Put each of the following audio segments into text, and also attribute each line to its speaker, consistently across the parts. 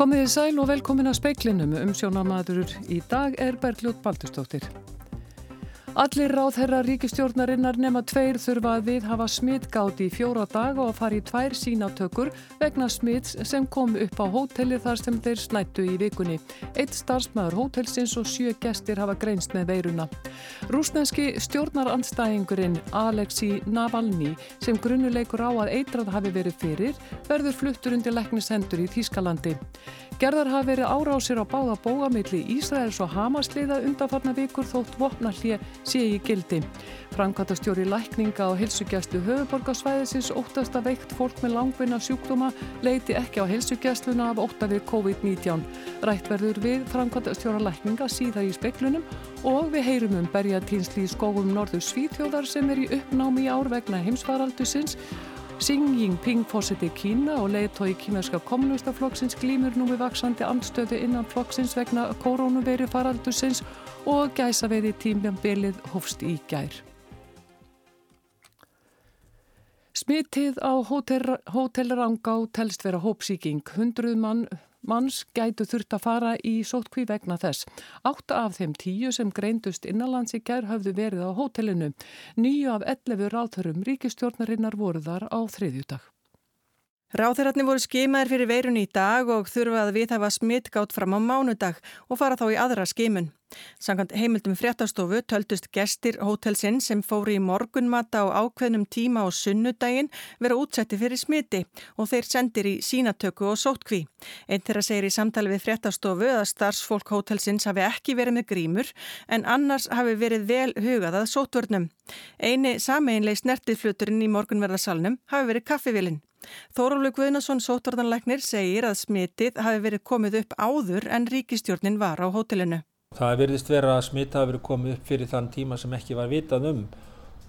Speaker 1: Komið í sæl og velkomin að speiklinum um sjónamaður í dag er Bergljótt Baldurstóttir. Allir ráðherra ríkistjórnarinnar nema tveir þurfa að við hafa smittgátt í fjóra dag og að fara í tvær sínatökur vegna smitts sem kom upp á hóteli þar sem þeir snættu í vikunni. Eitt starfsmæður hótelsins og sjö gestir hafa greinst með veiruna. Rúsneski stjórnarandstæðingurinn Alexi Navalny sem grunnuleikur á að eitrað hafi verið fyrir verður fluttur undir leknishendur í Þýskalandi. Gerðar hafi verið árásir á báða bógamilli Ísraels og Hamasliða undanfarnar vikur þótt vopnallið sé í gildi. Frankvæntastjóri lækninga á helsugjæslu höfuborgarsvæðisins óttast að veikt fólk með langvinna sjúkdóma leiti ekki á helsugjæsluna af ótta við COVID-19. Rætt verður við Frankvæntastjóra lækninga síða í speklunum og við heyrum um berjatýnsli í skógum norðu Svíþjóðar sem er í uppnámi í ár vegna heimsvaraldusins Xi Jinping fórseti Kína og leiðtói kímerska kommunistaflokksins glýmur nú við vaksandi andstöðu innan flokksins vegna koronaviru faraldusins og gæsa veiði tímjambilið hófst í gær. Smitið á Hótel Rangá telst vera hópsíking. Hundruð mann manns gætu þurft að fara í sótkví vegna þess. Átta af þeim tíu sem greindust innanlands í gerð hafðu verið á hótelinu. Nýju af 11 ráðhörum ríkistjórnarinnar voru þar á þriðjúdag.
Speaker 2: Ráðherratni voru skimaðir fyrir veirunni í dag og þurfa að við hafa smittgátt fram á mánudag og fara þá í aðra skimun. Sankant heimildum fréttastofu töldust gestir hótelsinn sem fóri í morgunmata á ákveðnum tíma á sunnudaginn vera útsetti fyrir smiti og þeir sendir í sínatöku og sótkví. Einn þeirra segir í samtali við fréttastofu að starfsfólk hótelsins hafi ekki verið með grímur en annars hafi verið vel hugað að sótvörnum. Eini sameinleis nertið í morgunverðarsalnum hafi verið kaffivilinn. Þórólug Guðnason sótvartanleiknir segir að smitið hafi verið komið upp áður en ríkistjórnin var á hótelinu.
Speaker 3: Það verðist vera að smitið hafi verið komið upp fyrir þann tíma sem ekki var vitað um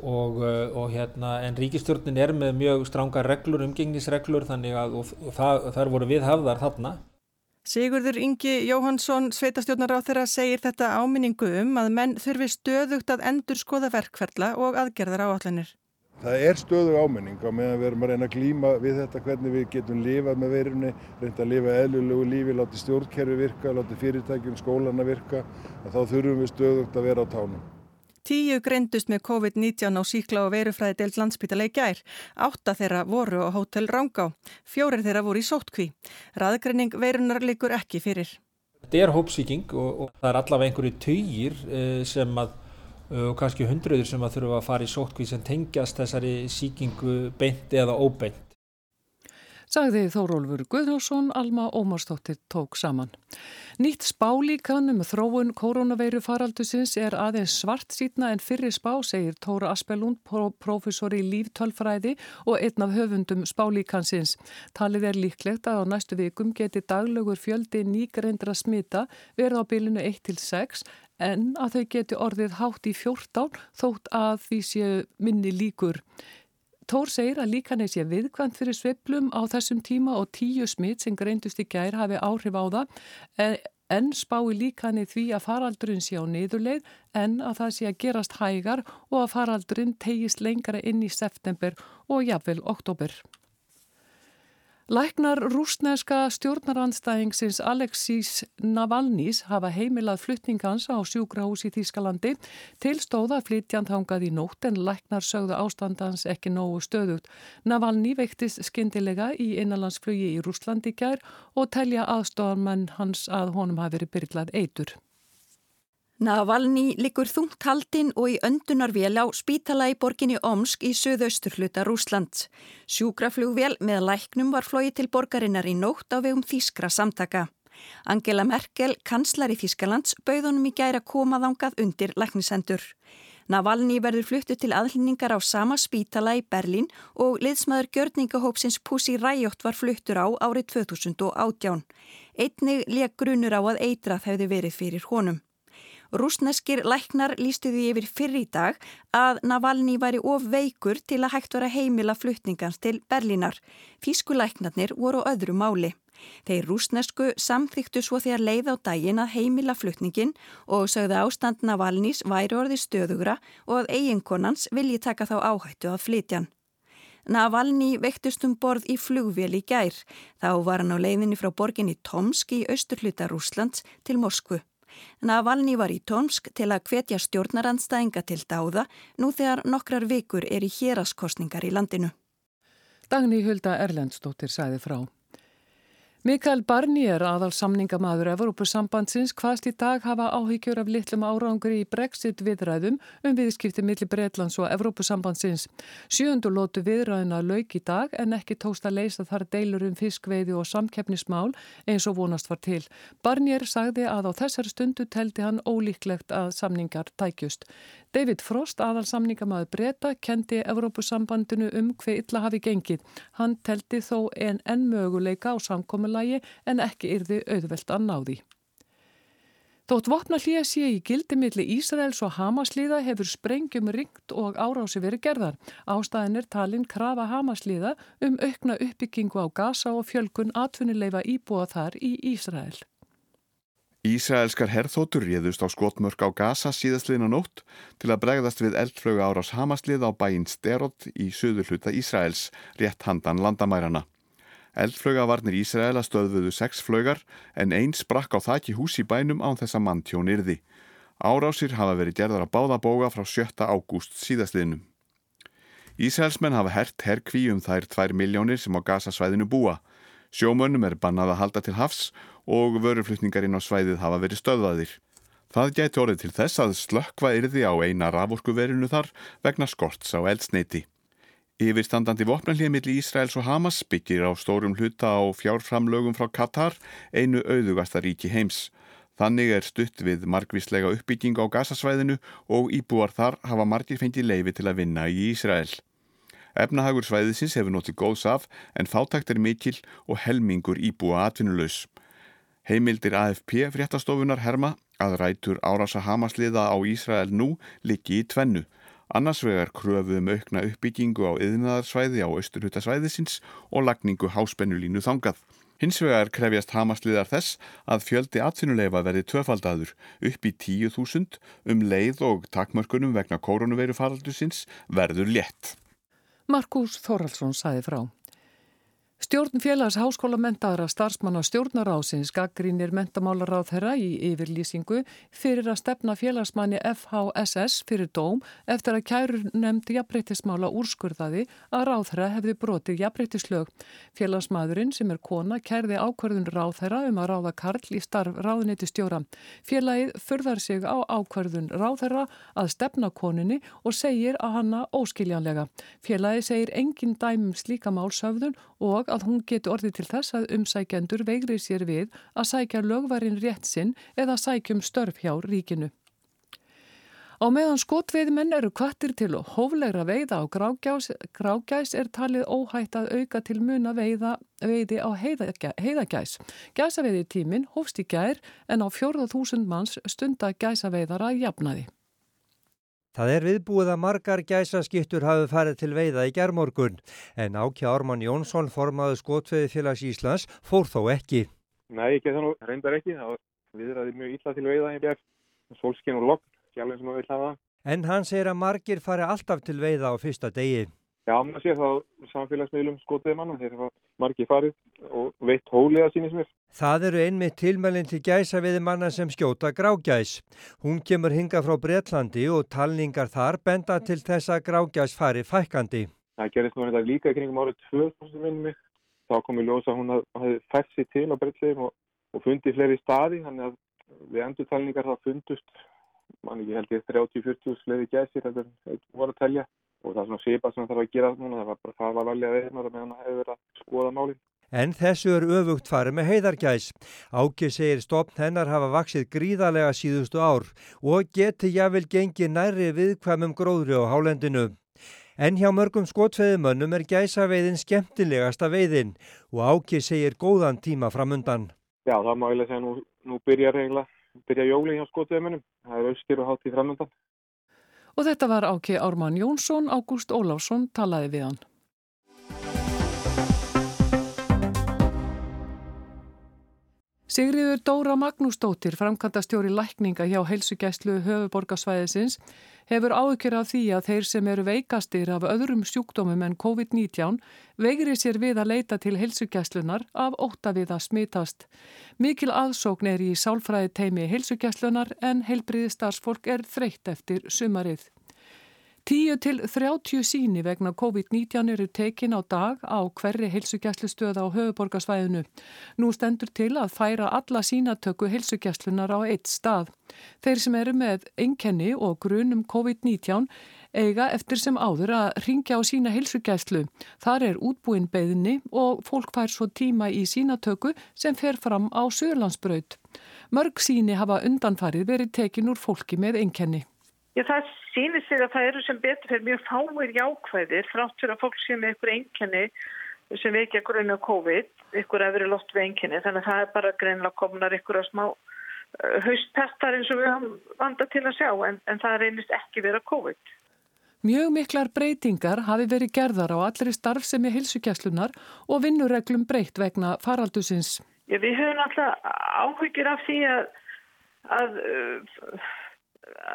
Speaker 3: og, eh, og hérna en ríkistjórnin er með mjög stránga reglur, umgengnisreglur þannig að og, og það, þar voru við hafðar þarna.
Speaker 2: Sigurður Ingi Jóhansson, sveitastjórnar á þeirra, segir þetta áminningu um að menn þurfi stöðugt að endur skoða verkferðla og aðgerðar áallanir.
Speaker 4: Það er stöðu ámenning á meðan við erum að reyna að glýma við þetta hvernig við getum lifað með veirunni, reynda að lifa eðlulegu lífi, láti stjórnkerfi virka, láti fyrirtækjum, skólana virka, þá þurfum við stöðugt að vera á tánum.
Speaker 2: Tíu greindust með COVID-19 á síkla og verufræði deilt landspítala í gær. Átta þeirra voru á hótel Rángá. Fjórir þeirra voru í sóttkví. Raðgreining veirunar likur ekki fyrir.
Speaker 3: Þetta er hópsíking og, og það er allavega einhverju töyir eh, sem að og kannski hundruður sem að þurfa að fara í sótkví sem tengjast þessari síkingu beint eða óbeint.
Speaker 1: Sagði Þórólfur Guðjónsson, Alma Ómarsdóttir tók saman. Nýtt spálíkan um þróun koronaveiru faraldusins er aðeins svart sítna en fyrri spá, segir Tóra Aspelund, profesor í líftölfræði og einn af höfundum spálíkansins. Talið er líklegt að á næstu vikum geti daglögur fjöldi nýgreindra smita verið á bylunu 1-6 en að þau geti orðið hátt í 14 þótt að því séu minni líkur. Tór segir að líkan er sé viðkvæmt fyrir sveplum á þessum tíma og tíu smitt sem greindust í gær hafi áhrif á það en spái líkanir því að faraldurinn sé á niðurleið en að það sé að gerast hægar og að faraldurinn tegist lengra inn í september og jafnvel oktober. Læknar rúsneska stjórnarandstæðingsins Alexís Navalnís hafa heimilað flyttingans á sjúkrahús í Þýskalandi til stóða flytjandhangað í nótt en læknar sögðu ástandans ekki nógu stöðut. Navalní veiktist skindilega í innanlandsflugi í Rúslandi gær og telja aðstofarmann hans að honum hafi verið byrlað eitur.
Speaker 5: Navalny likur þungt haldinn og í öndunarvél á spítala í borginni Omsk í söðausturhluta Rúsland. Sjúkraflugvél með læknum var flóið til borgarinnar í nótt á vegum Þískra samtaka. Angela Merkel, kanslar í Þískalands, bauðunum í gæra komaðangað undir læknisendur. Navalny verður fluttu til aðlýningar á sama spítala í Berlín og liðsmaður gjörningahópsins Pussy Riot var fluttur á árið 2018. Einnig leik grunur á að eitrað hefði verið fyrir honum. Rúsneskir læknar lístu því yfir fyrr í dag að Navalny væri of veikur til að hægt vera heimila flutningans til Berlínar. Fískulæknarnir voru á öðru máli. Þeir rúsnesku samþyktu svo þegar leið á daginn að heimila flutningin og sögðu ástand Navalnys væri orði stöðugra og að eiginkonans vilji taka þá áhættu að flytjan. Navalny veiktust um borð í flugvél í gær. Þá var hann á leiðinni frá borginni Tomsk í austurhluta Rúslands til Moskvu. Navalny var í Tomsk til að hvetja stjórnarandstæðinga til dáða nú þegar nokkrar vikur er í héraskostningar í landinu.
Speaker 1: Dagni Hulda Erlendstóttir sæði frá. Mikael Barnier, aðal samningamaður Evrópusambandsins, hvaðst í dag hafa áhyggjur af litlum árangri í brexit viðræðum um viðskipti millir Breitlands og Evrópusambandsins. Sjöndu lótu viðræðina lauk í dag en ekki tóst að leysa þar deilur um fiskveiði og samkeppnismál eins og vonast var til. Barnier sagði að á þessari stundu teldi hann ólíklegt að samningar tækjust. David Frost, aðal samningamaður breyta, kendi Evrópusambandinu um hver illa hafi gengið. Hann teldi þó en enn möguleika á samkominnlægi en ekki yrði auðvelt að náði. Þótt vopna hlýja sé í gildi milli Ísraels og Hamaslíða hefur sprengjum ringt og árási verið gerðar. Ástæðin er talinn krafa Hamaslíða um aukna uppbyggingu á gasa og fjölkun atvinnileifa íbúa þar í Ísrael.
Speaker 6: Ísraelskar herþótur réðust á skotmörk á Gaza síðastliðin á nótt til að bregðast við eldflögu árás Hamaslið á bæinn Sterot í söður hluta Ísraels, rétt handan landamærarna. Eldflögavarnir Ísraela stöðuðu sex flögar en einn sprakk á þakki hús í bænum án þess að manntjón yrði. Árásir hafa verið gerðar að báða bóga frá 7. ágúst síðastliðinum. Ísraelsmenn hafa hert herkví um þær 2 miljónir sem á Gaza svæðinu búa. Sjómönnum er bannað að halda til hafs og vöruflutningar inn á svæðið hafa verið stöðvaðir. Það gæti orðið til þess að slökkva yrði á eina raforkuverinu þar vegna skorts á eldsneiti. Yfirstandandi vopnarlið millir Ísraels og Hamas byggir á stórum hluta á fjárframlögum frá Katar, einu auðugasta ríki heims. Þannig er stutt við margvíslega uppbygging á gasasvæðinu og íbúar þar hafa margir fengið leifi til að vinna í Ísrael. Efnahagur svæðisins hefur notið góðs af en fátækt er mikil og helmingur íbúa atvinnulegs. Heimildir AFP fréttastofunar herma að rætur árasa hamasliða á Ísrael nú liggi í tvennu. Annars vegar kröfu um aukna uppbyggingu á yðnaðarsvæði á austurhutasvæðisins og lagningu háspennulínu þangað. Hins vegar krefjast hamasliðar þess að fjöldi atvinnuleifa verði tvöfaldaður upp í 10.000 um leið og takmörkunum vegna koronaviru faraldusins verður létt.
Speaker 1: Markus Þóraldsson sæði frá. Stjórn félags háskóla mentaðara starfsmanna stjórnaráðsins gaggrínir mentamálaráð þeirra í yfirlýsingu fyrir að stefna félagsmanni FHSS fyrir dóm eftir að kærur nefndi jafnbreytismála úrskurðaði að ráð þeirra hefði brotið jafnbreytislög. Félagsmaðurinn sem er kona kærði ákverðun ráð þeirra um að ráða Karl í starf ráðniti stjóra. Félagið förðar sig á ákverðun ráð þeirra að stefna koninni og segir að hanna óskiljanlega. Félagið segir engin dæmum slíka málsöfðun og að hún geti orðið til þess að umsækjendur veigri sér við að sækja lögvarin rétt sinn eða sækjum störf hjá ríkinu. Á meðan skotveiðmenn eru kvattir til hóflegra veiða á grágæs, grágæs er talið óhætt að auka til muna veiða, veiði á heiðagæs. Gæsaveiði tímin hófst í gær en á 4.000 manns stunda gæsaveiðar að jafnaði.
Speaker 7: Það er viðbúið að margar gæsaskittur hafi farið til veiða í gerðmorgun en Ákja Ármann Jónsson formaði skotveið félags Íslands fór þó ekki.
Speaker 8: Nei, ekki þannig reyndar ekki. Það var viðræði mjög illa til veiða í gerð. Solskin og lokn, sjálfinn sem við viljum hafa.
Speaker 7: En hann segir að margir fari alltaf til veiða á fyrsta degi.
Speaker 8: Já, maður sé það samfélagsmiðlum skotið manna þegar það margir farið og veitt hóliða sínist mér.
Speaker 7: Það eru einmitt tilmælinn til gæsa við manna sem skjóta grágæs. Hún kemur hinga frá Breitlandi og talningar þar benda til þess að grágæs fari fækandi.
Speaker 8: Það gerist nú þetta líka í kringum árið 2000 minnum mig. Þá kom í ljósa að hún hafi fætt sér til á Breitlegum og, og fundið fleiri staði. Þannig að við endur talningar það fundust, mann ekki held ég 30-40 fleiri gæsir en það voru að telja og það er svona svipað sem það þarf að gera núna, það var bara það var valið að veðna meðan það hefur verið að skoða málinn.
Speaker 7: En þessu er öfugt farið með heiðargæs. Áki segir stopn hennar hafa vaksið gríðarlega síðustu ár og geti jáfnvel gengið nærri viðkvæmum gróðri á hálendinu. En hjá mörgum skotfeyðumönnum er gæsaveiðin skemmtilegasta veiðin og Áki segir góðan tíma framundan.
Speaker 8: Já, það má ég lega segja nú, nú byrja byrja jóli hjá skotfeyðumönnum. Það er austir og hátt í framundan.
Speaker 1: Og þetta var Áki Ármann Jónsson, Ágúst Óláfsson talaði við hann. Sigriður Dóra Magnúsdóttir, framkantastjóri lækninga hjá heilsugæslu höfuborgarsvæðisins, hefur áhyggjur af því að þeir sem eru veikastir af öðrum sjúkdómum en COVID-19 veigri sér við að leita til heilsugæslunar af óta við að smitast. Mikil aðsókn er í sálfræði teimi heilsugæslunar en heilbriðistarsfólk er þreytt eftir sumarið. 10 til 30 síni vegna COVID-19 eru tekin á dag á hverri heilsugjastlustöða á höfuborgarsvæðinu. Nú stendur til að færa alla sínatöku heilsugjastlunar á eitt stað. Þeir sem eru með einkenni og grunum COVID-19 eiga eftir sem áður að ringja á sína heilsugjastlu. Þar er útbúin beðinni og fólk fær svo tíma í sínatöku sem fer fram á Söðlandsbraut. Mörg síni hafa undanfarið verið tekin úr fólki með einkenni.
Speaker 9: Já, það sýnir sig að það eru sem betur fyrir mjög fáir jákvæðir þrátt fyrir að fólk sé með ykkur einkenni sem vekja grunni á COVID, ykkur að vera lott við einkenni. Þannig að það er bara greinlega komnar að smá uh, haustpestar eins og við hafum vanda til að sjá en, en það reynist ekki vera COVID.
Speaker 1: Mjög miklar breytingar hafi verið gerðar á allri starfsemi hilsugjæslunar og vinnureglum breytt vegna faraldusins.
Speaker 9: Já, við höfum alltaf áhugir af því að, að uh,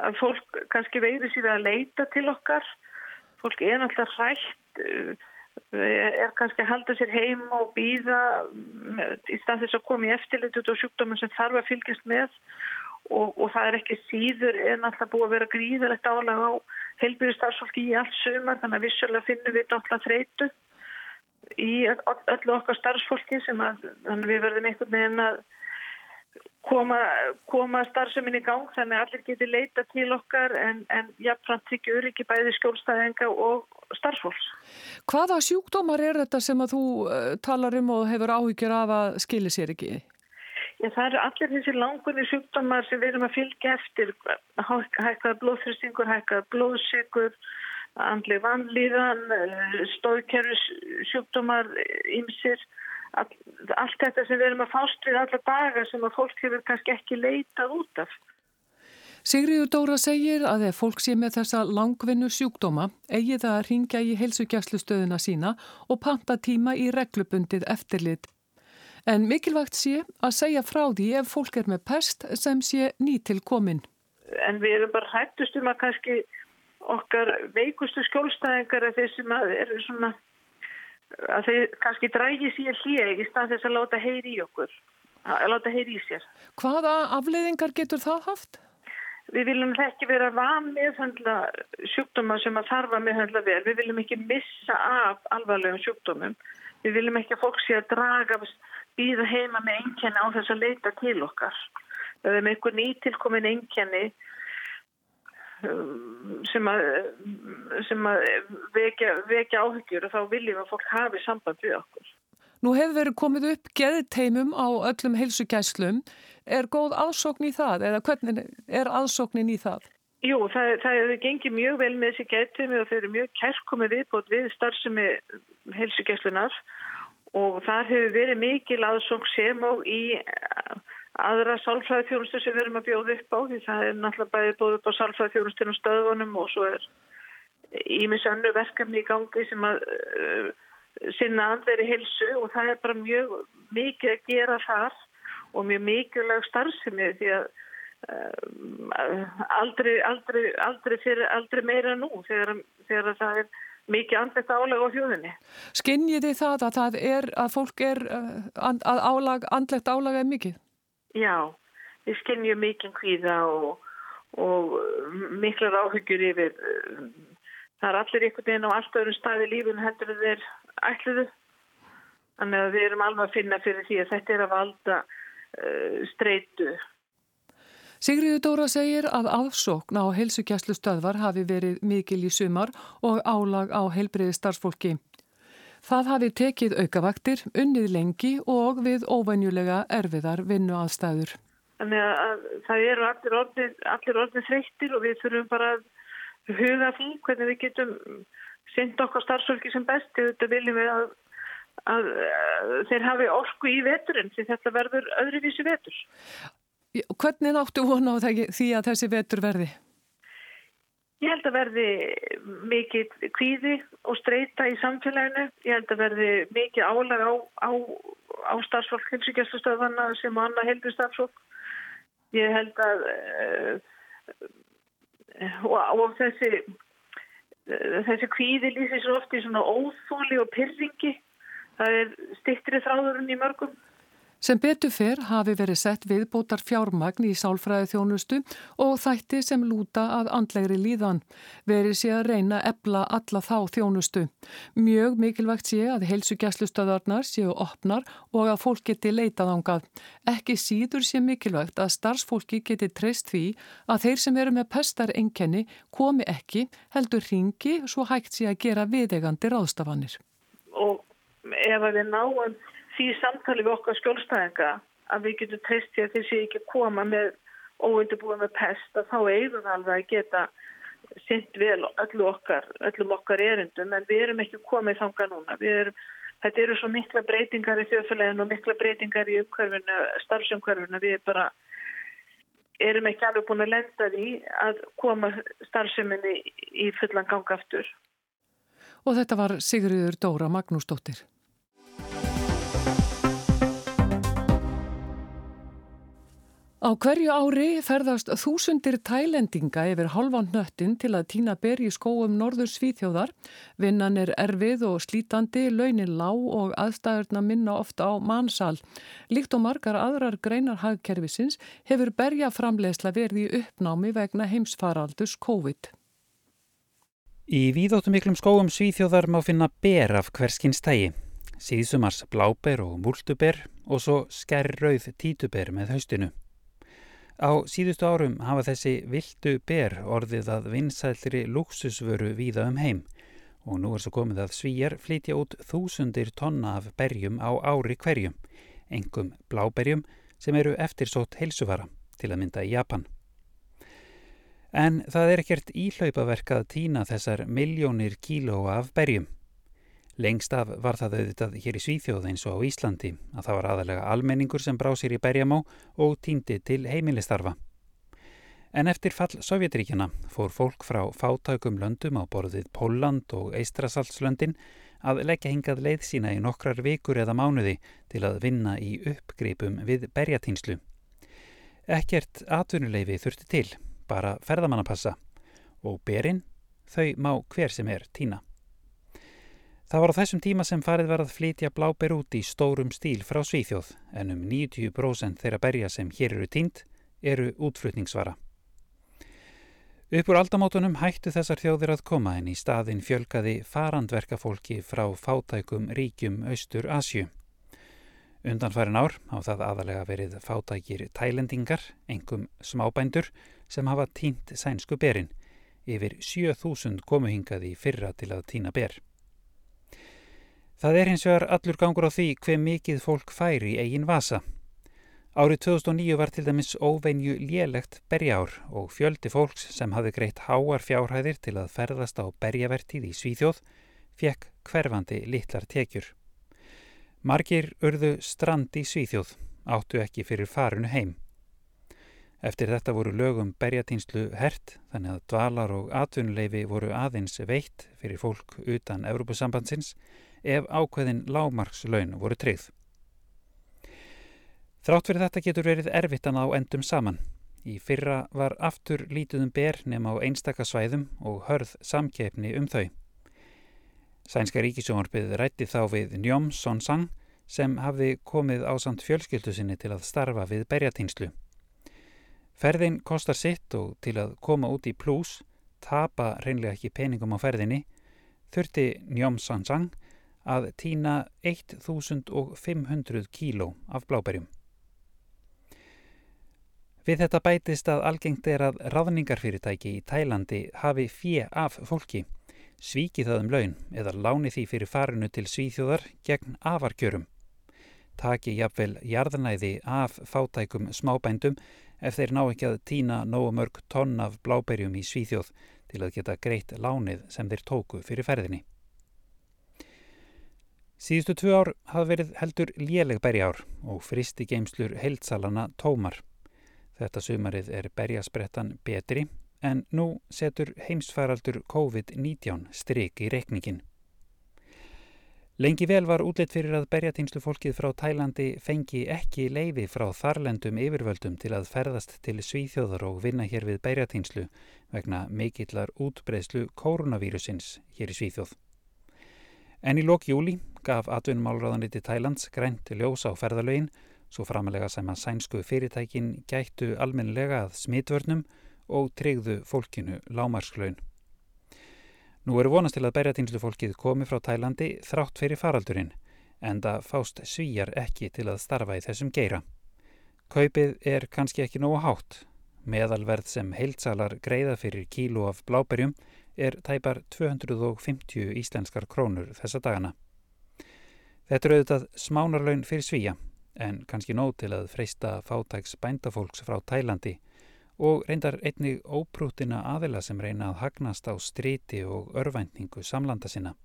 Speaker 9: að fólk kannski veirir sér að leita til okkar. Fólk er náttúrulega hrætt eh, er kannski að halda sér heim og býða í stað þess að koma í eftirlit út á sjúkdóminn sem þarf að fylgjast með. Og, og það er ekki síður er náttúrulega búið að vera gríðalegt álag á heilbyrju starfsfólki í allt sumar þannig að vissulega finnum við náttúrulega þreytu í öllu okkar starfsfólki sem að við verðum einhvern veginn að koma, koma starfseminni í gang þannig að allir geti leita til okkar en, en jafnframt tryggja öryggi bæði skjólstæðinga og starfsfólks.
Speaker 1: Hvaða sjúkdómar er þetta sem að þú uh, talar um og hefur áhyggjur af að skilja sér ekki?
Speaker 9: Já, það eru allir þessi langunni sjúkdómar sem við erum að fylgja eftir hækkað blóðþristingur, hækkað blóðsikur andli vanlíðan eh, stóðkerfis sjúkdómar ímsir allt þetta sem við erum að fást við alla daga sem að fólk hefur kannski ekki leitað út af.
Speaker 1: Sigriður Dóra segir að ef fólk sé með þessa langvinnu sjúkdóma eigi það að ringja í heilsugjastlustöðuna sína og panta tíma í reglubundið eftirlit. En mikilvægt sé að segja frá því ef fólk er með pest sem sé nýtil komin.
Speaker 9: En við erum bara hættust um að kannski okkar veikustu skjólstæðingar er þeir sem eru svona að þau kannski drægi sér hlýja í stað þess að láta heyri í okkur að láta heyri í sér.
Speaker 1: Hvaða afleiðingar getur það haft?
Speaker 9: Við viljum ekki vera van meðhandla sjúkdóma sem að þarfa meðhandla vel. Við viljum ekki missa af alvarlegum sjúkdómum. Við viljum ekki að fólk sé að draga býða heima með einkenni á þess að leita til okkar. Það er með einhver nýtilkomin einkenni sem að, sem að vekja, vekja áhyggjur og þá viljum að fólk hafi samband við okkur.
Speaker 1: Nú hefur verið komið upp geðteimum á öllum heilsugæslum. Er góð aðsókn í það eða hvernig er aðsóknin í það?
Speaker 9: Jú, það, það hefur gengið mjög vel með þessi geðteimi og þau eru mjög kærkomið viðbót við starfsemi heilsugæslunar og það hefur verið mikil aðsókn sem og í aðra sálfræði þjónustu sem við erum að bjóða upp á því það er náttúrulega bæðið bóð upp á sálfræði þjónustinu stöðunum og svo er ímis annu verkefni í gangi sem að uh, sinna andveri hilsu og það er bara mjög mikið að gera þar og mjög mikilvæg starfsemi því að uh, aldrei, aldrei, aldrei, fyrir, aldrei meira nú þegar, þegar það er mikið andlegt álag á þjóðinni.
Speaker 1: Skinnið þið það að það er að fólk er uh, að álag, andlegt álag er mikið?
Speaker 9: Já, við skinnjum mikinn kvíða og, og miklar áhugjur yfir. Það er allir einhvern veginn á allt öðrum staði lífun heldur þeir ætluðu. Þannig að við erum alveg að finna fyrir því að þetta er að valda uh, streitu.
Speaker 1: Sigriður Dóra segir að afsókn á helsugjæslu stöðvar hafi verið mikil í sumar og álag á heilbriði starfsfólki. Það hafi tekið aukavaktir, unnið lengi og við óvænjulega erfiðar vinnu aðstæður.
Speaker 9: Þannig að það eru allir orðin, allir orðin þreyttir og við þurfum bara að huga því hvernig við getum sendt okkar starfsfólki sem best. Þetta viljum við að, að, þeir hafi orku í veturinn því þetta verður öðruvísi vetur.
Speaker 1: Hvernig áttu vona á því að þessi vetur verði?
Speaker 9: Ég held að verði mikið kvíði og streyta í samfélaginu. Ég held að verði mikið álag á, á á starfsfólk hilsugjastustöðana sem annað heldur starfsfólk. Ég held að uh, og, og þessi þessi kvíði lýsir svo oft í svona óþóli og pyrringi það er stittri þráðurinn í mörgum
Speaker 1: Sem betur fyrr hafi verið sett viðbótar fjármagn í sálfræði þjónustu og þætti sem lúta að andlegri líðan. Verið sé að reyna ebla alla þá þjónustu. Mjög mikilvægt sé að heilsugjæslustöðarnar séu opnar og að fólk geti leitað ángað. Ekki síður sé mikilvægt að starfsfólki geti treyst því að þeir sem eru með pestarengjenni komi ekki heldur ringi svo hægt sé að gera viðegandi ráðstafanir.
Speaker 9: Og ef við náum því samtali við okkar skjólstæðinga að við getum treyst því að þessi ekki koma með óundibúið með pest að þá eigum alveg að geta synd vel öllu okkar, öllum okkar erindum en við erum ekki komið þanga núna. Erum, þetta eru svo mikla breytingar í þjóðfæleginu og mikla breytingar í umhverfinu, starfsumhverfinu. Við bara erum ekki alveg búin að lenda því að koma starfseminni í fullan ganga aftur.
Speaker 1: Og þetta var Sigriður Dóra Magnúsdóttir. Á hverju ári ferðast þúsundir tælendinga yfir halvan nöttin til að týna ber í skóum norður svíþjóðar. Vinnan er erfið og slítandi, launin lág og aðstæðurna minna ofta á mannsal. Líkt og margar aðrar greinar hagkerfisins hefur berjaframlegsla verið í uppnámi vegna heimsfaraldus COVID.
Speaker 10: Í víðóttumiklum skóum svíþjóðar má finna ber af hverskins tægi. Síðsumars bláber og múltuber og svo skerrauð títuber með haustinu. Á síðustu árum hafa þessi vildu ber orðið að vinsælri luxusvöru víða um heim og nú er svo komið að svíjar flytja út þúsundir tonna af berjum á ári hverjum, engum bláberjum sem eru eftirsótt heilsuvara til að mynda í Japan. En það er ekkert íhlaupaverk að týna þessar miljónir kílóa af berjum. Lengst af var það auðvitað hér í Svíþjóð eins og á Íslandi að það var aðalega almenningur sem brá sér í berjamá og týndi til heimilistarfa. En eftir fall Sovjetríkjana fór fólk frá fátækum löndum á borðið Póland og Eistrasaltslöndin að leggja hingað leið sína í nokkrar vikur eða mánuði til að vinna í uppgripum við berjatýnslu. Ekkert atvinnuleifi þurfti til, bara ferðamannapassa og berinn þau má hver sem er týna. Það var á þessum tíma sem farið var að flytja bláber út í stórum stíl frá Svíþjóð en um 90% þeirra berja sem hér eru tínt eru útflutningsvara. Uppur aldamótunum hættu þessar þjóðir að koma en í staðin fjölgaði farandverkafólki frá fátækum ríkjum Austur Asju. Undanfærin ár á það aðalega verið fátækir tælendingar, engum smábændur, sem hafa tínt sænsku berin. Yfir 7000 komuhingaði fyrra til að týna ber. Það er hins vegar allur gangur á því hver mikið fólk færi í eigin vasa. Árið 2009 var til dæmis óveinju lélegt berjár og fjöldi fólks sem hafði greitt háar fjárhæðir til að ferðast á berjavertið í Svíþjóð fekk hverfandi litlar tekjur. Margir urðu strand í Svíþjóð, áttu ekki fyrir farunu heim. Eftir þetta voru lögum berjatýnslu hert þannig að dvalar og atvinnuleifi voru aðeins veitt fyrir fólk utan Európusambandsins ef ákveðin lágmarkslaun voru tryggð. Þrátt fyrir þetta getur verið erfitt að ná endum saman. Í fyrra var aftur lítuðum ber nema á einstakasvæðum og hörð samkeppni um þau. Sænska ríkisjónarbið rætti þá við Njóm Sonsang sem hafði komið á samt fjölskyldu sinni til að starfa við berjatýnslu. Ferðin kostar sitt og til að koma út í plús, tapa reynlega ekki peningum á ferðinni, þurfti Njóm Sonsang að týna 1500 kíló af bláberjum. Við þetta bætist að algengt er að ráðningarfyrirtæki í Tælandi hafi fjö af fólki, svíki það um laun eða láni því fyrir farinu til svíþjóðar gegn afarkjörum. Taki jafnvel jarðnæði af fátækum smábændum ef þeir ná ekki að týna nógu mörg tonn af bláberjum í svíþjóð til að geta greitt lánið sem þeir tóku fyrir ferðinni. Síðustu tvö ár hafa verið heldur léleg berjár og fristi geimslur heilsalana tómar. Þetta sumarið er berjasprettan betri en nú setur heimsfæraldur COVID-19 stryk í rekningin. Lengi vel var útlitt fyrir að berjatinslu fólkið frá Tælandi fengi ekki leiði frá þarlendum yfirvöldum til að ferðast til Svíþjóðar og vinna hér við berjatinslu vegna mikillar útbreyslu koronavírusins hér í Svíþjóð. En í lok júli gaf atvinnumálraðaniti Tælands grænt ljós á ferðalögin svo framalega sem að sænsku fyrirtækin gættu almenlega að smitvörnum og treyðu fólkinu lámarsklaun. Nú eru vonast til að berjatinslu fólkið komi frá Tælandi þrátt fyrir faraldurinn, en það fást svíjar ekki til að starfa í þessum geira. Kaupið er kannski ekki nógu hátt. Meðalverð sem heilsalar greiða fyrir kíló af bláberjum er tæpar 250 íslenskar krónur þessa dagana. Þetta eru auðvitað smánarlaun fyrir svíja, en kannski nóg til að freysta fátæks bændafólks frá Tælandi og reyndar einnig óprútina aðila sem reyna að hagnast á stríti og örvæntingu samlanda sinna.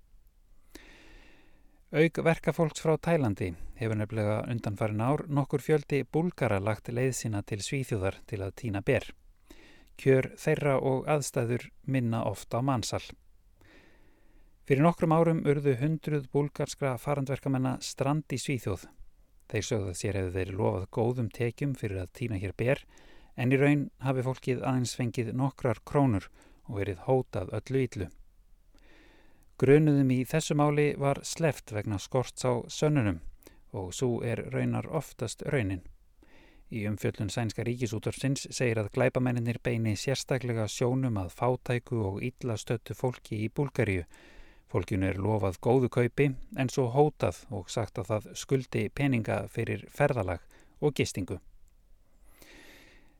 Speaker 10: Aug verkafólks frá Tælandi hefur nefnilega undanfarin ár nokkur fjöldi búlgara lagt leið sína til Svíþjóðar til að týna ber. Kjör þeirra og aðstæður minna ofta á mannsal. Fyrir nokkrum árum urðu hundruð búlgarskra farandverkamenna strand í Svíþjóð. Þeir sögðu að sér hefur þeir lofað góðum tekjum fyrir að týna hér ber en í raun hafi fólkið aðeins fengið nokkrar krónur og verið hótað öllu ítlu. Grunuðum í þessu máli var sleft vegna skorts á sönnunum og svo er raunar oftast raunin. Í umfjöllun Sænska ríkisútorsins segir að glæbamenninir beini sérstaklega sjónum að fátæku og illa stöttu fólki í Búlgaríu. Fólkinu er lofað góðu kaupi en svo hótað og sagt að það skuldi peninga fyrir ferðalag og gistingu.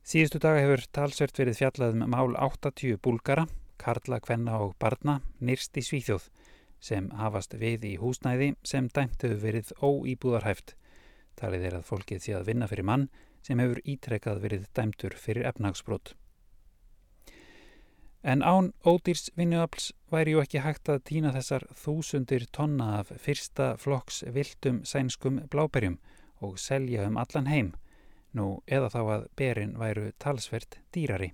Speaker 10: Síðustu daga hefur talsvert verið fjallað um mál 80 búlgara, karla, kvenna og barna nýrst í Svíþjóð sem hafast við í húsnæði sem dæmt hefur verið óýbúðarhæft. Talið er að fólkið sé að vinna fyrir mann sem hefur ítrekkað verið dæmtur fyrir efnagsbrót. En án ódýrs vinnuafls væri ju ekki hægt að týna þessar þúsundir tonna af fyrsta flokks viltum sænskum bláberjum og selja um allan heim nú eða þá að berin væru talsvert dýrari.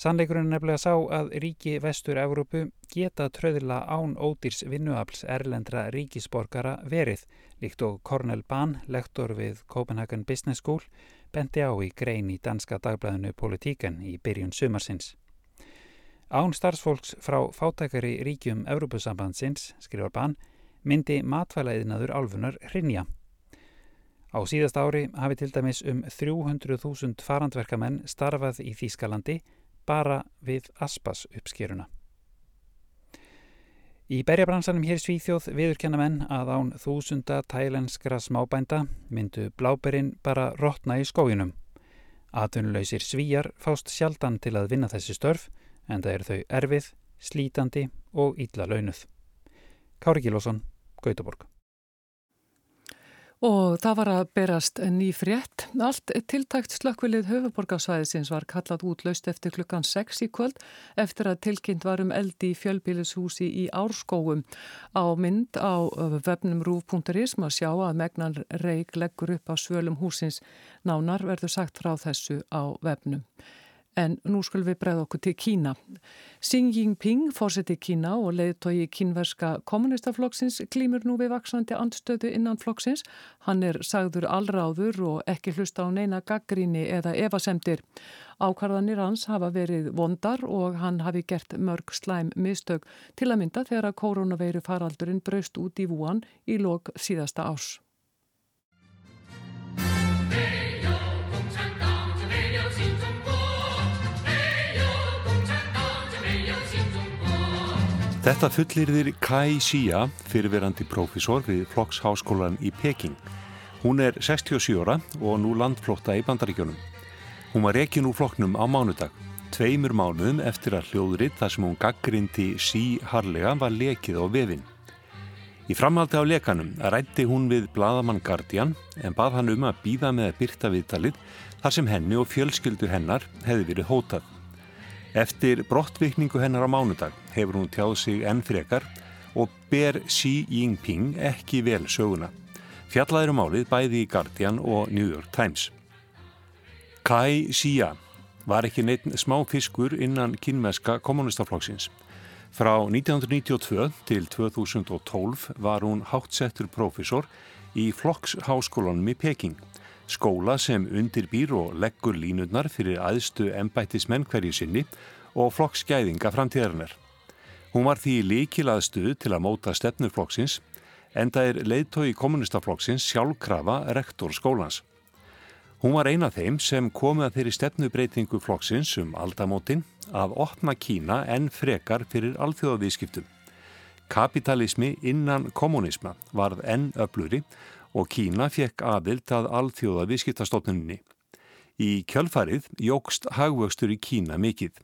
Speaker 10: Sannleikurinn nefnilega sá að ríki vestur-Európu geta tröðila án ódýrs vinnuafls erlendra ríkisborgara verið, líkt og Cornel Bahn, lektor við Copenhagen Business School, bendi á í grein í danska dagblæðinu Politíken í byrjun sumarsins. Án starfsfólks frá fátækari ríkjum Európusambandsins, skrifar Bahn, myndi matvælaðinaður álfunar hrinja. Á síðast ári hafi til dæmis um 300.000 farandverkamenn starfað í Þýskalandi bara við Aspas uppskeruna. Í berjabransanum hér Svíþjóð viðurkenna menn að án þúsunda tælenskra smábænda myndu bláberinn bara rótna í skójunum. Atvinnuleysir svíjar fást sjaldan til að vinna þessi störf en það eru þau erfið, slítandi og ítla launuð. Kári Gílosson, Gautaborg.
Speaker 1: Og það var að berast ný frétt. Allt tiltækt slökkvilið höfuborgarsvæðisins var kallað út laust eftir klukkan 6 í kvöld eftir að tilkynnt varum eldi í fjölbílishúsi í Árskóum. Á mynd á vefnum rúf.is maður sjá að megnan reik leggur upp á svölum húsins. Nánar verður sagt frá þessu á vefnum. En nú skulum við bregða okkur til Kína. Xi Jinping, fórseti Kína og leiðtói kínverska kommunistaflokksins klýmur nú við vaksandi andstöðu innan flokksins. Hann er sagður allráður og ekki hlusta á neina gaggríni eða evasemdir. Ákvarðanir hans hafa verið vondar og hann hafi gert mörg slæm mistök til að mynda þegar að koronaveiru faraldurinn braust út í vúan í lok síðasta ás.
Speaker 11: Þetta fullirðir Kai Xia, fyrirverandi prófessor við Flokksháskólan í Peking. Hún er 67 ára og nú landflótta í bandaríkjónum. Hún var rekin úr flokknum á mánudag, tveimur mánuðum eftir að hljóðrið þar sem hún gaggrindi sí harlega var lekið á vefin. Í framhaldi á lekanum rætti hún við bladamann Guardian en bað hann um að býða með að byrta viðtalið þar sem henni og fjölskyldu hennar hefði verið hótað. Eftir brottvikningu hennar á mánudag hefur hún tjáð sig enn frekar og ber Xi Jinping ekki vel söguna. Fjallaður um álið bæði í Guardian og New York Times. Kai Xia var ekki neitt smá fiskur innan kynmeska kommunistaflokksins. Frá 1992 til 2012 var hún hátsettur profesor í Flokks háskólanum í Peking, skóla sem undirbýr og leggur línutnar fyrir aðstu embættismenn hverju sinni og flokksgæðinga framtíðarinnar. Hún var því líkil aðstuð til að móta stefnuflokksins en það er leiðtói kommunistaflokksins sjálfkrafa rektor skólans. Hún var eina þeim sem komið að þeirri stefnubreitingu flokksins um aldamótin að opna Kína en frekar fyrir alþjóðavískiptum. Kapitalismi innan kommunisma varð enn öfluri og Kína fekk aðild að alþjóðavískiptastofnunni. Í kjölfarið jógst hagvöxtur í Kína mikill.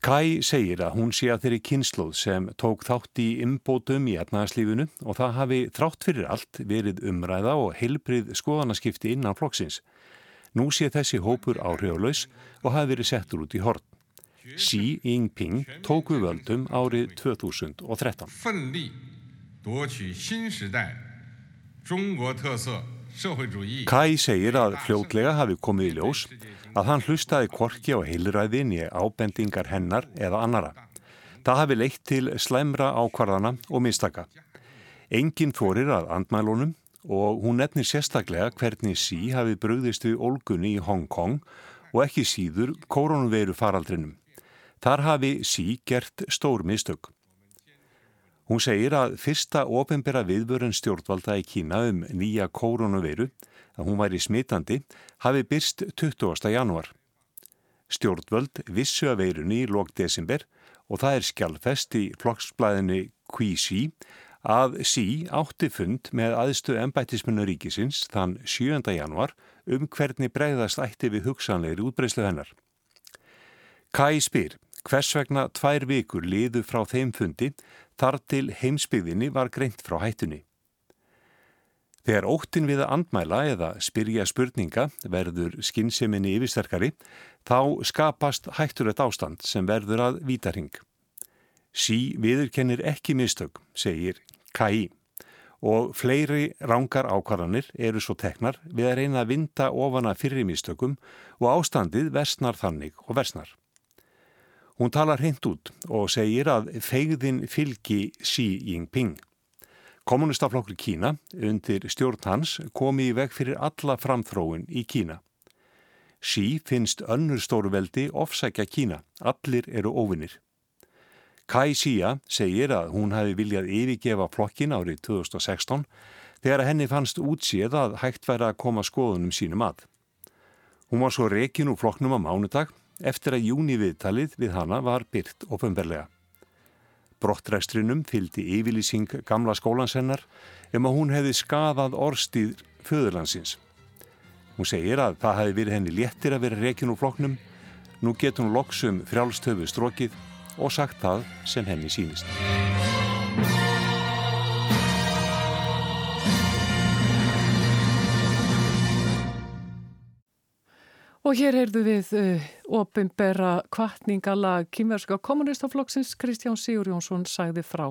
Speaker 11: Kai segir að hún sé að þeirri kynsluð sem tók þátt í imbótum í etnaðarslífunu og það hafi þrátt fyrir allt verið umræða og heilbrið skoðanaskipti innan flokksins. Nú sé þessi hópur áhriflaus og hafi verið settur út í hort. Xi Jinping tók við völdum árið 2013. Kai segir að fljótlega hafi komið í ljós að hann hlustaði korki á heilræðin í ábendingar hennar eða annara. Það hafi leitt til slemra ákvarðana og mistaka. Engin þorir að andmælunum og hún nefnir sérstaklega hvernig sí hafi bröðist við olgunni í Hong Kong og ekki síður koronaviru faraldrinum. Þar hafi sí gert stór mistök. Hún segir að fyrsta ofinbera viðvörun stjórnvalda í Kína um nýja koronaviru, að hún væri smitandi, hafi byrst 20. januar. Stjórnvöld vissu að veirunni í lók desember og það er skjálfest í flokksblæðinni Qi-Xi að Xi átti fund með aðstu embættismunna ríkisins þann 7. januar um hvernig bregðast ætti við hugsanleiri útbreyslu hennar. Kai spyr hvers vegna tvær vikur liðu frá þeim fundi þar til heimsbyggðinni var greint frá hættunni. Þegar óttin við að andmæla eða spyrja spurninga verður skinseminni yfirsterkari, þá skapast hætturett ástand sem verður að vítaring. Sí viðurkennir ekki mistök, segir K.I. Og fleiri rángar ákvarðanir eru svo teknar við að reyna að vinda ofana fyrir mistökum og ástandið versnar þannig og versnar. Hún talar hreint út og segir að feigðin fylgi Xi Jinping. Kommunistaflokkur Kína undir stjórn hans komi í veg fyrir alla framþróun í Kína. Xi finnst önnur stóruveldi ofsækja Kína. Allir eru óvinnir. Kai Xia segir að hún hafi viljað yfirgefa flokkin árið 2016 þegar henni fannst útsið að hægt væri að koma skoðunum sínum að. Hún var svo rekin úr flokknum á mánudag eftir að júni viðtalið við hana var byrt ofunberlega. Brottrækstrinum fylgdi yfirlýsing gamla skólansennar um að hún hefði skafað orstið föðurlandsins. Hún segir að það hefði verið henni léttir að vera rekin úr flokknum, nú getur hún loksum frjálstöfu strókið og sagt það sem henni sínist.
Speaker 1: Og hér heyrðu við uh, opimbera kvartningala kýmverska kommunistaflokksins Kristján Sigur Jónsson sagði frá.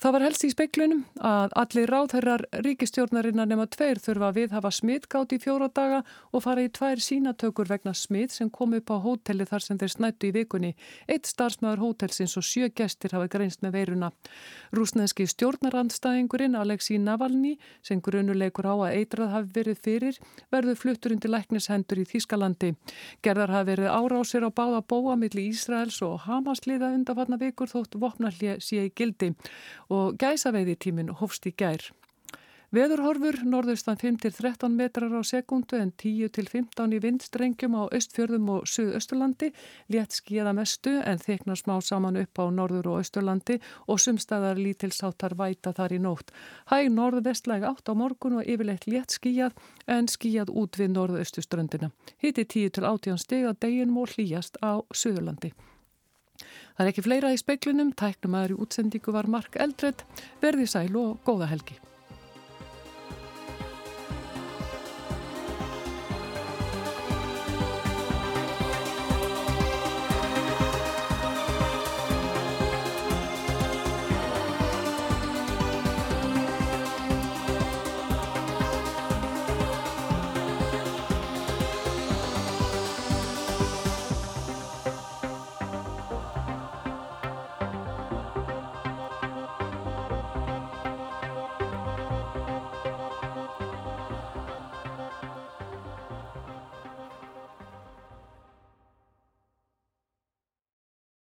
Speaker 1: Það var helst í speiklunum að allir ráðherrar ríkistjórnarinnar nema tveir þurfa að við hafa smittgátt í fjóra daga og fara í tvær sínatökur vegna smitt sem kom upp á hóteli þar sem þeir snættu í vikunni. Eitt starfsmöður hótelsins og sjö gestir hafa greinst með veiruna. Rúsneski stjórnarandstæðingurinn Alexi Navalny sem grunuleikur á að eitrað hafi verið fyrir verður fluttur undir læknishendur í Þískalandi. Gerðar hafi verið árásir á báða bóa millir Ísraels og Hamasliða undanfarna vikur þótt vopnallið sé í gildi og gæsaveiði tímin hófst í gær. Veðurhorfur norðaustan 5-13 metrar á sekundu en 10-15 í vindstrengjum á östfjörðum og suðausturlandi, létt skíða mestu en þeknar smá saman upp á norður og austurlandi og sumstaðar lítilsáttar væta þar í nótt. Hæg norðvestlæg átt á morgun og yfirleitt létt skíjað en skíjað út við norðaustuströndina. Hitti 10-18 steg að deginum og hlýjast á suðurlandi. Það er ekki fleira í speiklinum, tæknum aður í útsendingu var Mark Eldred, verði sæl og góða helgi.